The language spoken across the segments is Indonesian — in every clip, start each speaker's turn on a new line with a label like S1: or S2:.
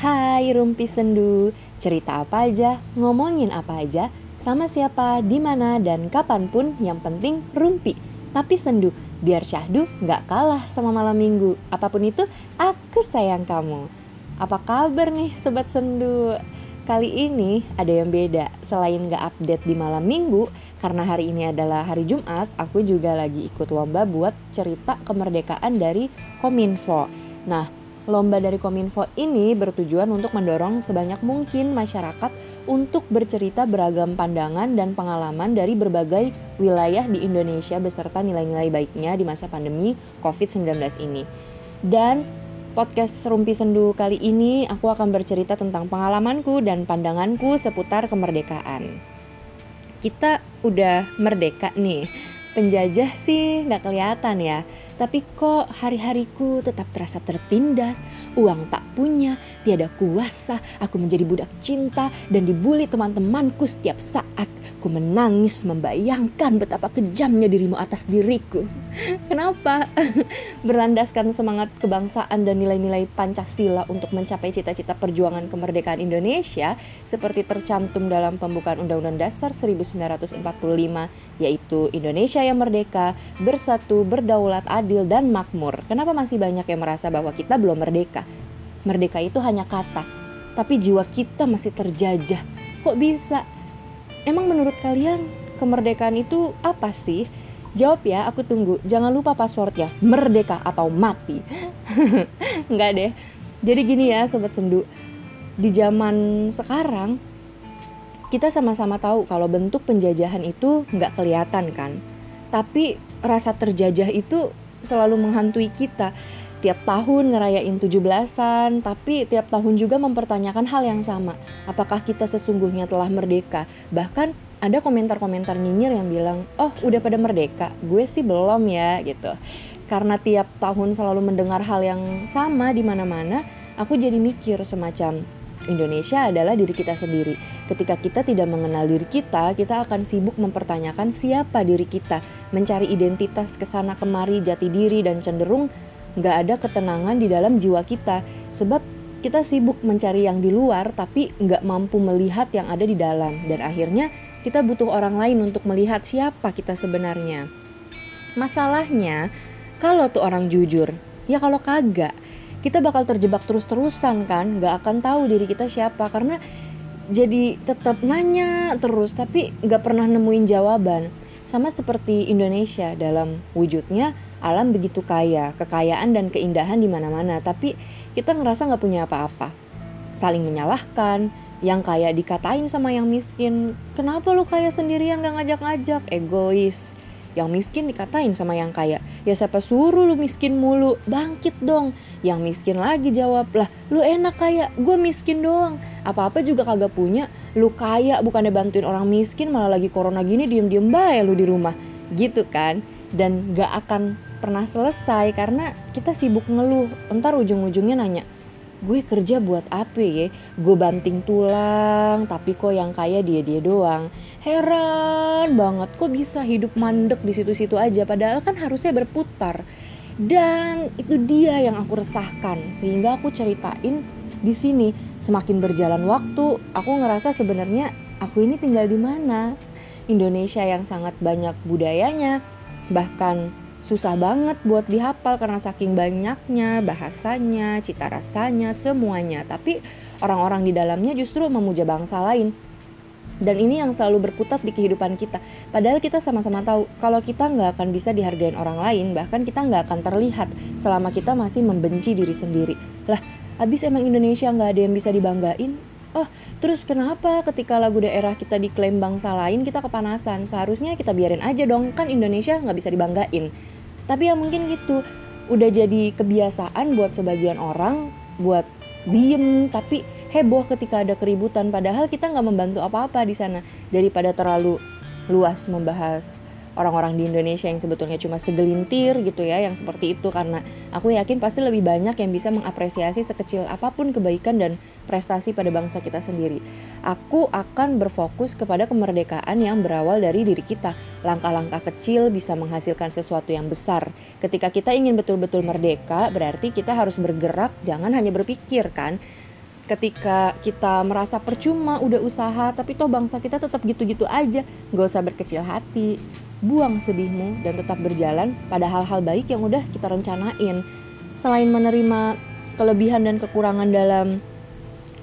S1: Hai Rumpi Sendu, cerita apa aja, ngomongin apa aja, sama siapa, di mana dan kapan pun yang penting rumpi. Tapi sendu, biar syahdu nggak kalah sama malam minggu. Apa pun itu, aku sayang kamu. Apa kabar nih sobat sendu? Kali ini ada yang beda. Selain nggak update di malam minggu, karena hari ini adalah hari Jumat, aku juga lagi ikut lomba buat cerita kemerdekaan dari Kominfo. Nah, Lomba dari Kominfo ini bertujuan untuk mendorong sebanyak mungkin masyarakat untuk bercerita beragam pandangan dan pengalaman dari berbagai wilayah di Indonesia beserta nilai-nilai baiknya di masa pandemi COVID-19 ini. Dan podcast Rumpi Sendu kali ini aku akan bercerita tentang pengalamanku dan pandanganku seputar kemerdekaan. Kita udah merdeka nih. Penjajah sih nggak kelihatan ya, tapi kok hari-hariku tetap terasa tertindas, uang tak punya, tiada kuasa, aku menjadi budak cinta dan dibully teman-temanku setiap saat. Ku menangis membayangkan betapa kejamnya dirimu atas diriku. Kenapa? Berlandaskan semangat kebangsaan dan nilai-nilai Pancasila untuk mencapai cita-cita perjuangan kemerdekaan Indonesia seperti tercantum dalam pembukaan Undang-Undang Dasar 1945 yaitu Indonesia yang merdeka, bersatu, berdaulat, adil dan makmur. Kenapa masih banyak yang merasa bahwa kita belum merdeka? Merdeka itu hanya kata, tapi jiwa kita masih terjajah. Kok bisa? Emang menurut kalian kemerdekaan itu apa sih? Jawab ya, aku tunggu. Jangan lupa passwordnya, merdeka atau mati. Enggak deh. Jadi gini ya Sobat Sendu, di zaman sekarang kita sama-sama tahu kalau bentuk penjajahan itu nggak kelihatan kan. Tapi rasa terjajah itu selalu menghantui kita tiap tahun ngerayain 17-an, tapi tiap tahun juga mempertanyakan hal yang sama. Apakah kita sesungguhnya telah merdeka? Bahkan ada komentar-komentar nyinyir yang bilang, "Oh, udah pada merdeka." Gue sih belum ya, gitu. Karena tiap tahun selalu mendengar hal yang sama di mana-mana, aku jadi mikir semacam Indonesia adalah diri kita sendiri. Ketika kita tidak mengenal diri kita, kita akan sibuk mempertanyakan siapa diri kita, mencari identitas ke sana kemari, jati diri, dan cenderung nggak ada ketenangan di dalam jiwa kita. Sebab kita sibuk mencari yang di luar tapi nggak mampu melihat yang ada di dalam. Dan akhirnya kita butuh orang lain untuk melihat siapa kita sebenarnya. Masalahnya kalau tuh orang jujur ya kalau kagak kita bakal terjebak terus-terusan kan nggak akan tahu diri kita siapa karena jadi tetap nanya terus tapi nggak pernah nemuin jawaban sama seperti Indonesia dalam wujudnya alam begitu kaya, kekayaan dan keindahan di mana-mana, tapi kita ngerasa nggak punya apa-apa. Saling menyalahkan, yang kaya dikatain sama yang miskin, kenapa lu kaya sendirian gak ngajak-ngajak, egois. Yang miskin dikatain sama yang kaya, ya siapa suruh lu miskin mulu, bangkit dong. Yang miskin lagi jawab, lah lu enak kaya, gue miskin doang. Apa-apa juga kagak punya, lu kaya bukannya bantuin orang miskin malah lagi corona gini diem-diem bae lu di rumah. Gitu kan, dan gak akan pernah selesai karena kita sibuk ngeluh entar ujung-ujungnya nanya gue kerja buat apa ya? Gue banting tulang tapi kok yang kaya dia dia doang. Heran banget kok bisa hidup mandek di situ-situ aja? Padahal kan harusnya berputar. Dan itu dia yang aku resahkan sehingga aku ceritain di sini. Semakin berjalan waktu aku ngerasa sebenarnya aku ini tinggal di mana? Indonesia yang sangat banyak budayanya bahkan susah banget buat dihafal karena saking banyaknya bahasanya, cita rasanya, semuanya. Tapi orang-orang di dalamnya justru memuja bangsa lain. Dan ini yang selalu berkutat di kehidupan kita. Padahal kita sama-sama tahu kalau kita nggak akan bisa dihargain orang lain, bahkan kita nggak akan terlihat selama kita masih membenci diri sendiri. Lah, abis emang Indonesia nggak ada yang bisa dibanggain? Oh, terus kenapa ketika lagu daerah kita diklaim bangsa lain kita kepanasan? Seharusnya kita biarin aja dong, kan Indonesia nggak bisa dibanggain. Tapi ya mungkin gitu, udah jadi kebiasaan buat sebagian orang buat diem tapi heboh ketika ada keributan. Padahal kita nggak membantu apa-apa di sana daripada terlalu luas membahas orang-orang di Indonesia yang sebetulnya cuma segelintir gitu ya yang seperti itu karena aku yakin pasti lebih banyak yang bisa mengapresiasi sekecil apa pun kebaikan dan prestasi pada bangsa kita sendiri. Aku akan berfokus kepada kemerdekaan yang berawal dari diri kita. Langkah-langkah kecil bisa menghasilkan sesuatu yang besar. Ketika kita ingin betul-betul merdeka, berarti kita harus bergerak, jangan hanya berpikir kan. ketika kita merasa percuma udah usaha tapi toh bangsa kita tetap gitu-gitu aja nggak usah berkecil hati buang sedihmu dan tetap berjalan pada hal-hal baik yang udah kita rencanain. Selain menerima kelebihan dan kekurangan dalam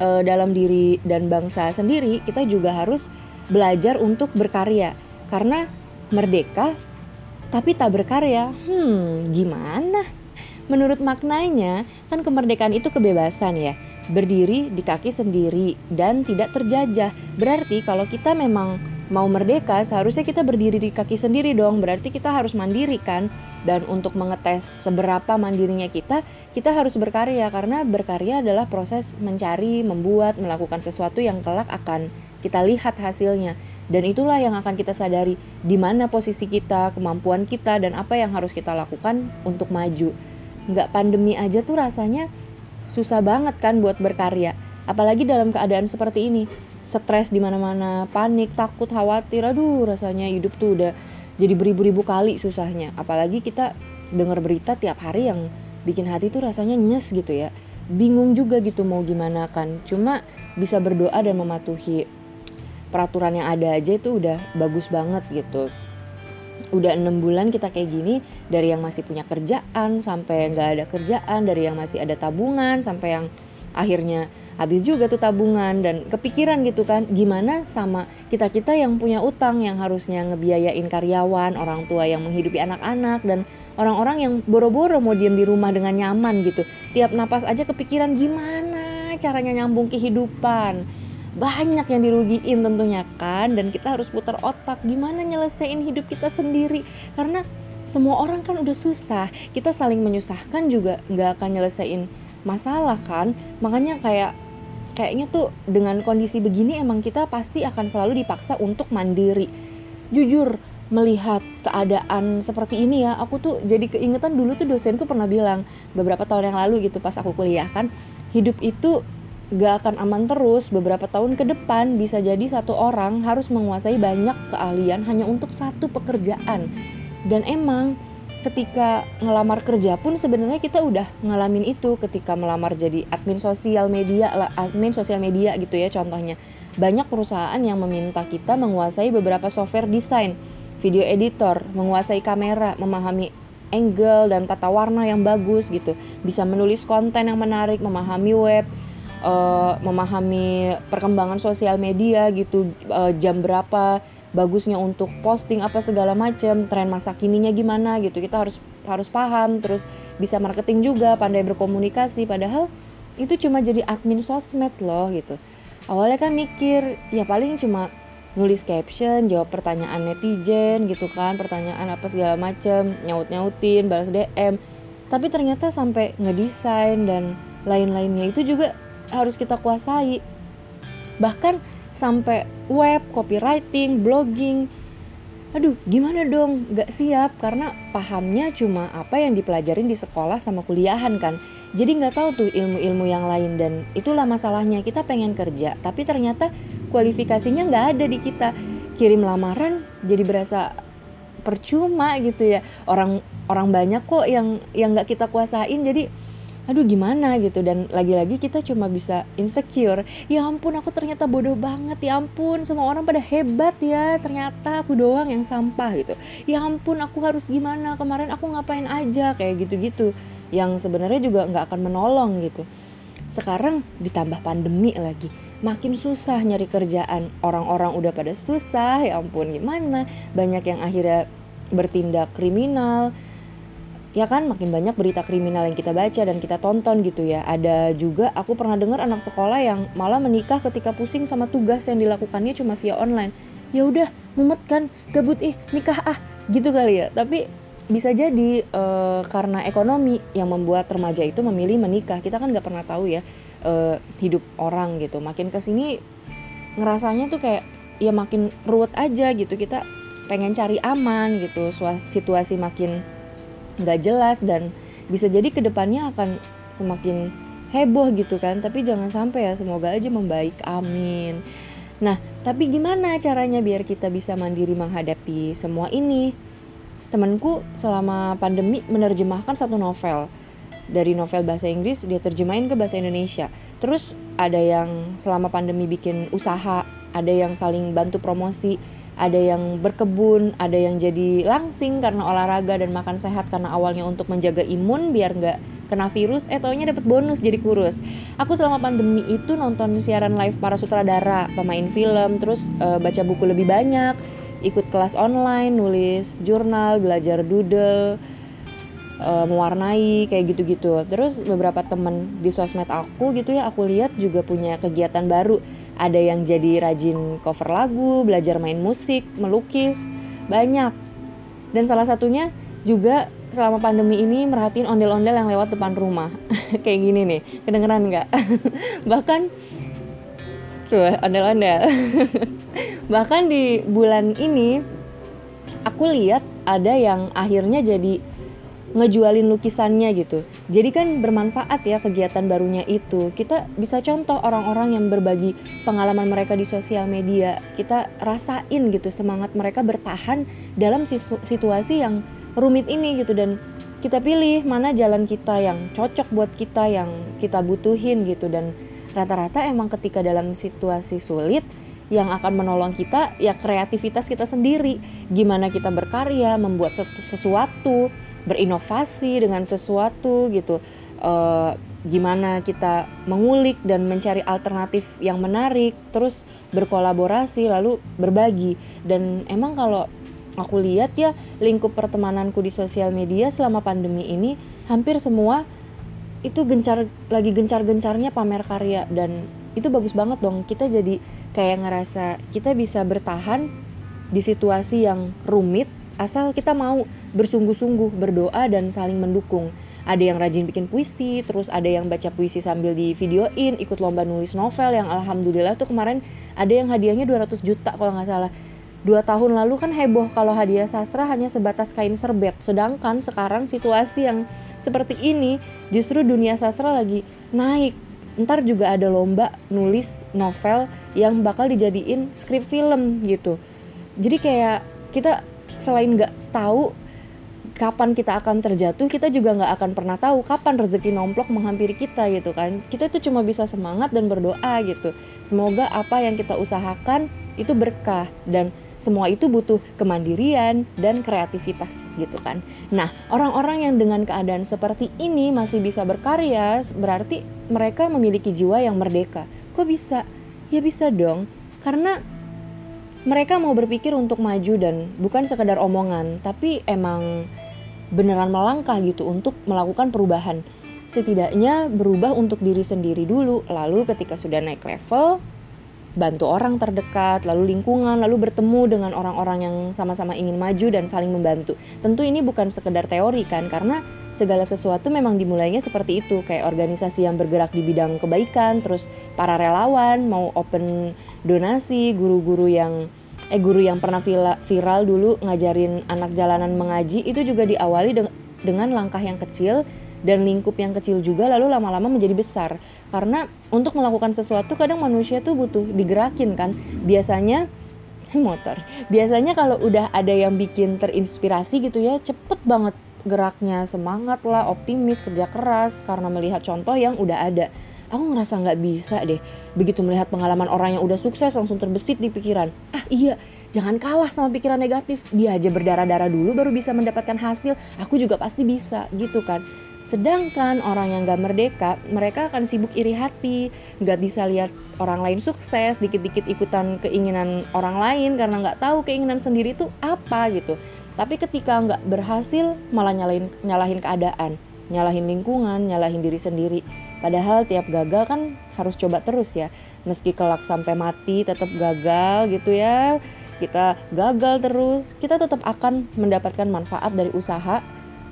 S1: uh, dalam diri dan bangsa sendiri kita juga harus belajar untuk berkarya. Karena merdeka tapi tak berkarya hmm gimana? Menurut maknanya kan kemerdekaan itu kebebasan ya. Berdiri di kaki sendiri dan tidak terjajah. Berarti kalau kita memang mau merdeka, seharusnya kita berdiri di kaki sendiri dong. Berarti kita harus mandiri kan? Dan untuk mengetes seberapa mandirinya kita, kita harus berkarya karena berkarya adalah proses mencari, membuat, melakukan sesuatu yang kelak akan kita lihat hasilnya. Dan itulah yang akan kita sadari di mana posisi kita, kemampuan kita dan apa yang harus kita lakukan untuk maju. Nggak pandemi aja tuh rasanya susah banget kan buat berkarya. Apalagi dalam keadaan seperti ini, stres di mana-mana, panik, takut, khawatir, aduh rasanya hidup tuh udah jadi beribu-ribu kali susahnya. Apalagi kita dengar berita tiap hari yang bikin hati tuh rasanya nyes gitu ya. Bingung juga gitu mau gimana kan. Cuma bisa berdoa dan mematuhi peraturan yang ada aja itu udah bagus banget gitu udah enam bulan kita kayak gini dari yang masih punya kerjaan sampai nggak ada kerjaan dari yang masih ada tabungan sampai yang akhirnya habis juga tuh tabungan dan kepikiran gitu kan gimana sama kita kita yang punya utang yang harusnya ngebiayain karyawan orang tua yang menghidupi anak-anak dan orang-orang yang boro-boro mau diem di rumah dengan nyaman gitu. Tiap napas aja kepikiran gimana caranya nyambung kehidupan. Banyak yang dirugiin tentunya kan dan kita harus putar otak gimana nyelesain hidup kita sendiri? Karena semua orang kan udah susah kita saling menyusahkan juga nggak akan nyelesain masalah kan? Makanya kayak kayaknya tuh dengan kondisi begini emang kita pasti akan selalu dipaksa untuk mandiri. Jujur melihat keadaan seperti ini ya aku tuh jadi keingetan dulu tuh dosenku pernah bilang beberapa tahun yang lalu gitu pas aku kuliah kan hidup itu gak akan aman terus beberapa tahun ke depan bisa jadi satu orang harus menguasai banyak keahlian hanya untuk satu pekerjaan. Dan emang ketika ngelamar kerja pun sebenarnya kita udah ngalamin itu ketika melamar jadi admin sosial media admin sosial media gitu ya contohnya. Banyak perusahaan yang meminta kita menguasai beberapa software desain video editor menguasai kamera memahami angle dan tata warna yang bagus gitu. Bisa menulis konten yang menarik memahami web uh, memahami perkembangan sosial media gitu uh, jam berapa bagusnya untuk posting apa segala macam tren masa kininya gimana gitu. Kita harus harus paham terus bisa marketing juga pandai berkomunikasi. Padahal itu cuma jadi admin sosmed loh gitu. Awalnya kan mikir ya paling cuma nulis caption jawab pertanyaan netizen gitu kan pertanyaan apa segala macam nyaut nyautin balas dm tapi ternyata sampai ngedesain dan lain-lainnya itu juga harus kita kuasai. Bahkan sampai web, copywriting, blogging. Aduh, gimana dong? Gak siap karena pahamnya cuma apa yang dipelajarin di sekolah sama kuliahan kan. Jadi nggak tahu tuh ilmu-ilmu yang lain dan itulah masalahnya kita pengen kerja tapi ternyata kualifikasinya nggak ada di kita. Kirim lamaran jadi berasa percuma gitu ya. Orang orang banyak kok yang yang nggak kita kuasain jadi aduh gimana? gitu. Dan lagi-lagi kita cuma bisa insecure. Ya ampun aku ternyata bodoh banget. Ya ampun semua orang pada hebat ya. Ternyata aku doang yang sampah gitu. Ya ampun aku harus gimana? Kemarin aku ngapain aja? Kayak gitu-gitu. Yang sebenarnya juga nggak akan menolong gitu. Sekarang ditambah pandemi lagi. Makin susah nyari kerjaan. Orang-orang udah pada susah. Ya ampun gimana? Banyak yang akhirnya bertindak kriminal ya kan makin banyak berita kriminal yang kita baca dan kita tonton gitu ya. Ada juga aku pernah dengar anak sekolah yang malah menikah ketika pusing sama tugas yang dilakukannya cuma via online. Ya udah, mumet kan, gabut ih, nikah ah, gitu kali ya. Tapi bisa jadi uh, karena ekonomi yang membuat remaja itu memilih menikah. Kita kan nggak pernah tahu ya uh, hidup orang gitu. Makin ke sini ngerasanya tuh kayak ya makin ruwet aja gitu. Kita pengen cari aman gitu. Situasi makin nggak jelas dan bisa jadi ke depannya akan semakin heboh gitu kan. Tapi jangan sampai ya semoga aja membaik. Amin. Nah tapi gimana caranya biar kita bisa mandiri menghadapi semua ini? Temanku selama pandemi menerjemahkan satu novel. Dari novel bahasa Inggris dia terjemahin ke bahasa Indonesia. Terus ada yang selama pandemi bikin usaha ada yang saling bantu promosi ada yang berkebun, ada yang jadi langsing karena olahraga dan makan sehat karena awalnya untuk menjaga imun biar nggak kena virus, eh taunya dapat bonus jadi kurus. Aku selama pandemi itu nonton siaran live para sutradara, pemain film, terus uh, baca buku lebih banyak, ikut kelas online, nulis jurnal, belajar doodle, uh, mewarnai kayak gitu-gitu. Terus beberapa temen di sosmed aku gitu ya, aku lihat juga punya kegiatan baru ada yang jadi rajin cover lagu, belajar main musik, melukis, banyak. Dan salah satunya juga selama pandemi ini merhatiin ondel-ondel yang lewat depan rumah. Kayak gini nih, kedengeran nggak? Bahkan tuh ondel-ondel. Bahkan di bulan ini aku lihat ada yang akhirnya jadi ngejualin lukisannya gitu. Jadi kan bermanfaat ya kegiatan barunya itu. Kita bisa contoh orang-orang yang berbagi pengalaman mereka di sosial media. Kita rasain gitu semangat mereka bertahan dalam situasi yang rumit ini gitu dan kita pilih mana jalan kita yang cocok buat kita yang kita butuhin gitu dan rata-rata emang ketika dalam situasi sulit yang akan menolong kita ya kreativitas kita sendiri gimana kita berkarya membuat sesuatu berinovasi dengan sesuatu gitu. Uh, gimana kita mengulik dan mencari alternatif yang menarik terus berkolaborasi lalu berbagi. Dan emang kalau aku lihat ya lingkup pertemananku di sosial media selama pandemi ini hampir semua itu gencar lagi gencar-gencarnya pamer karya. Dan itu bagus banget dong kita jadi kayak ngerasa kita bisa bertahan di situasi yang rumit asal kita mau bersungguh-sungguh berdoa dan saling mendukung. Ada yang rajin bikin puisi terus ada yang baca puisi sambil di videoin ikut lomba nulis novel yang alhamdulillah tuh kemarin ada yang hadiahnya 200 juta kalau nggak salah. Dua tahun lalu kan heboh kalau hadiah sastra hanya sebatas kain serbet. Sedangkan sekarang situasi yang seperti ini justru dunia sastra lagi naik. Ntar juga ada lomba nulis novel yang bakal dijadiin skrip film gitu. Jadi kayak kita selain nggak tahu kapan kita akan terjatuh, kita juga nggak akan pernah tahu kapan rezeki nomplok menghampiri kita gitu kan. Kita itu cuma bisa semangat dan berdoa gitu. Semoga apa yang kita usahakan itu berkah dan semua itu butuh kemandirian dan kreativitas gitu kan. Nah, orang-orang yang dengan keadaan seperti ini masih bisa berkarya, berarti mereka memiliki jiwa yang merdeka. Kok bisa? Ya bisa dong. Karena mereka mau berpikir untuk maju dan bukan sekedar omongan, tapi emang beneran melangkah gitu untuk melakukan perubahan. Setidaknya berubah untuk diri sendiri dulu, lalu ketika sudah naik level, bantu orang terdekat, lalu lingkungan, lalu bertemu dengan orang-orang yang sama-sama ingin maju dan saling membantu. Tentu ini bukan sekedar teori kan, karena segala sesuatu memang dimulainya seperti itu, kayak organisasi yang bergerak di bidang kebaikan, terus para relawan mau open donasi, guru-guru yang eh guru yang pernah viral dulu ngajarin anak jalanan mengaji itu juga diawali dengan langkah yang kecil dan lingkup yang kecil juga lalu lama-lama menjadi besar. Karena untuk melakukan sesuatu kadang manusia tuh butuh digerakin kan? Biasanya motor. Biasanya kalau udah ada yang bikin terinspirasi gitu ya cepet banget geraknya. Semangat lah optimis kerja keras karena melihat contoh yang udah ada. Aku ngerasa nggak bisa deh begitu melihat pengalaman orang yang udah sukses langsung terbesit di pikiran. Ah iya jangan kalah sama pikiran negatif. Dia aja berdarah-darah dulu baru bisa mendapatkan hasil. Aku juga pasti bisa gitu kan Sedangkan orang yang gak merdeka, mereka akan sibuk iri hati, gak bisa lihat orang lain sukses, dikit-dikit ikutan keinginan orang lain karena gak tahu keinginan sendiri itu apa gitu. Tapi ketika gak berhasil, malah nyalahin, nyalahin keadaan, nyalahin lingkungan, nyalahin diri sendiri. Padahal tiap gagal kan harus coba terus ya. Meski kelak sampai mati tetap gagal gitu ya. Kita gagal terus, kita tetap akan mendapatkan manfaat dari usaha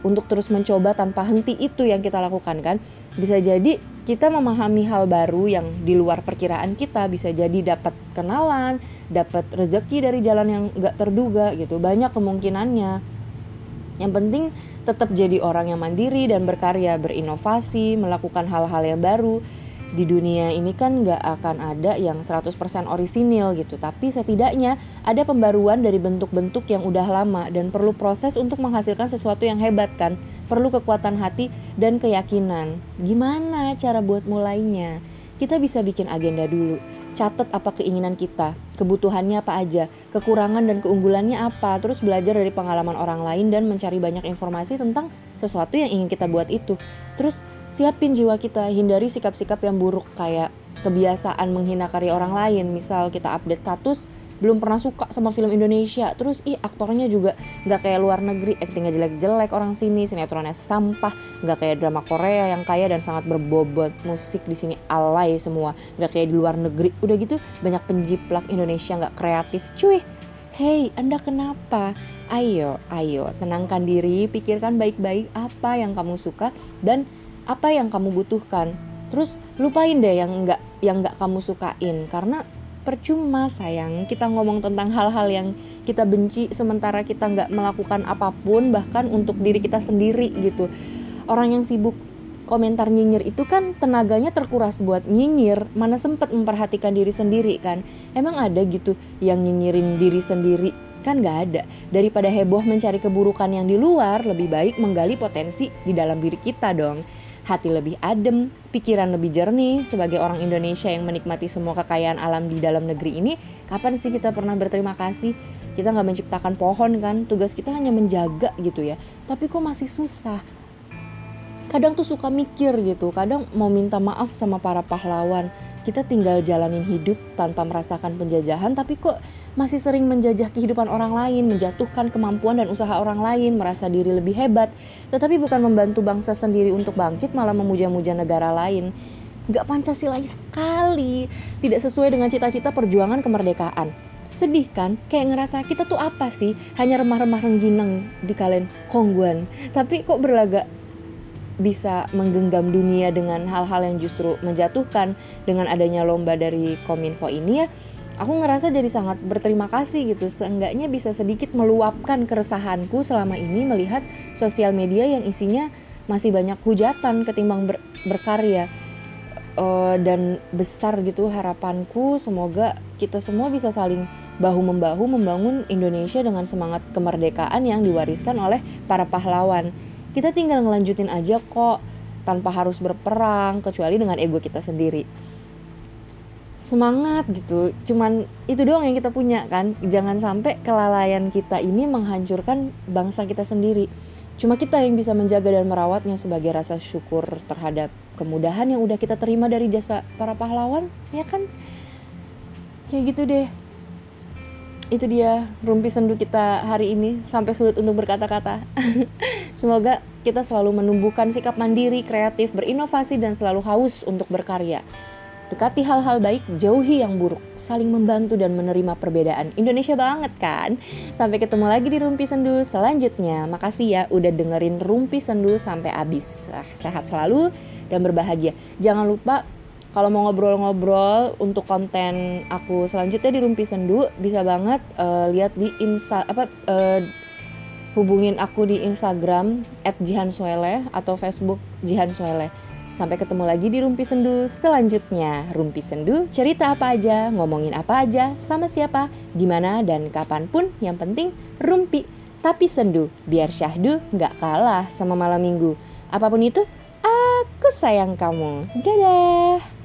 S1: untuk terus mencoba tanpa henti itu yang kita lakukan kan? Bisa jadi kita memahami hal baru yang di luar perkiraan kita bisa jadi dapat kenalan dapat rezeki dari jalan yang gak terduga gitu. Banyak kemungkinannya. Yang penting tetap jadi orang yang mandiri dan berkarya berinovasi melakukan hal-hal yang baru di dunia ini kan nggak akan ada yang 100% orisinil gitu. Tapi setidaknya ada pembaruan dari bentuk-bentuk yang udah lama dan perlu proses untuk menghasilkan sesuatu yang hebat kan. Perlu kekuatan hati dan keyakinan. Gimana cara buat mulainya? Kita bisa bikin agenda dulu. Catat apa keinginan kita. Kebutuhannya apa aja. Kekurangan dan keunggulannya apa. Terus belajar dari pengalaman orang lain dan mencari banyak informasi tentang sesuatu yang ingin kita buat itu. Terus siapin jiwa kita hindari sikap-sikap yang buruk kayak kebiasaan menghina karya orang lain. Misal kita update status belum pernah suka sama film Indonesia. Terus ih aktornya juga nggak kayak luar negeri. Aktingnya jelek-jelek orang sini sinetronnya sampah nggak kayak drama Korea yang kaya dan sangat berbobot. Musik di sini alay semua nggak kayak di luar negeri. Udah gitu banyak penjiplak. Indonesia nggak kreatif. Cuy Hey, Anda kenapa? Ayo, ayo, tenangkan diri, pikirkan baik-baik apa yang kamu suka dan apa yang kamu butuhkan? Terus lupain deh yang enggak yang enggak kamu sukain. Karena percuma sayang. Kita ngomong tentang hal-hal yang kita benci sementara kita nggak melakukan apa pun bahkan untuk diri kita sendiri gitu. Orang yang sibuk komentar nyinyir itu kan tenaganya terkuras buat nyinyir. Mana sempet memperhatikan diri sendiri kan? Emang ada gitu yang nyinyirin diri sendiri? Kan nggak ada. Daripada heboh mencari keburukan yang di luar lebih baik menggali potensi di dalam diri kita dong hati lebih adem, pikiran lebih jernih sebagai orang Indonesia yang menikmati semua kekayaan alam di dalam negeri ini. Kapan sih kita pernah berterima kasih? Kita nggak menciptakan pohon kan, tugas kita hanya menjaga gitu ya. Tapi kok masih susah? Kadang tuh suka mikir gitu, kadang mau minta maaf sama para pahlawan. Kita tinggal jalanin hidup tanpa merasakan penjajahan, tapi kok masih sering menjajah kehidupan orang lain, menjatuhkan kemampuan dan usaha orang lain, merasa diri lebih hebat, tetapi bukan membantu bangsa sendiri untuk bangkit, malah memuja-muja negara lain. Gak Pancasilais sekali, tidak sesuai dengan cita-cita perjuangan kemerdekaan. Sedih kan? Kayak ngerasa kita tuh apa sih? Hanya remah-remah rengginang di kalian kongguan. Tapi kok berlagak bisa menggenggam dunia dengan hal-hal yang justru menjatuhkan dengan adanya lomba dari Kominfo ini ya aku ngerasa jadi sangat berterima kasih gitu. Seenggaknya bisa sedikit meluapkan keresahanku selama ini melihat sosial media yang isinya masih banyak hujatan ketimbang ber, berkarya. Uh, dan besar gitu harapanku semoga kita semua bisa saling bahu membahu membangun Indonesia dengan semangat kemerdekaan yang diwariskan oleh para pahlawan kita tinggal ngelanjutin aja kok tanpa harus berperang kecuali dengan ego kita sendiri. Semangat gitu cuman itu doang yang kita punya kan? Jangan sampai kelalaian kita ini menghancurkan bangsa kita sendiri. Cuma kita yang bisa menjaga dan merawatnya sebagai rasa syukur terhadap kemudahan yang udah kita terima dari jasa para pahlawan ya kan? Kayak gitu deh itu dia rumpi sendu kita hari ini sampai sulit untuk berkata-kata semoga kita selalu menumbuhkan sikap mandiri kreatif berinovasi dan selalu haus untuk berkarya Dekati hal-hal baik, jauhi yang buruk, saling membantu dan menerima perbedaan. Indonesia banget kan? Sampai ketemu lagi di Rumpi Sendu selanjutnya. Makasih ya udah dengerin Rumpi Sendu sampai habis. Sehat selalu dan berbahagia. Jangan lupa kalau mau ngobrol-ngobrol untuk konten aku selanjutnya di Rumpi Sendu bisa banget uh, lihat di Insta apa uh, hubungin aku di Instagram @jihansuele atau Facebook Jihan Suele. Sampai ketemu lagi di Rumpi Sendu selanjutnya. Rumpi Sendu, cerita apa aja, ngomongin apa aja, sama siapa, di mana dan kapan pun. Yang penting rumpi, tapi sendu. Biar syahdu nggak kalah sama malam minggu. Apa pun itu, aku sayang kamu. Dadah!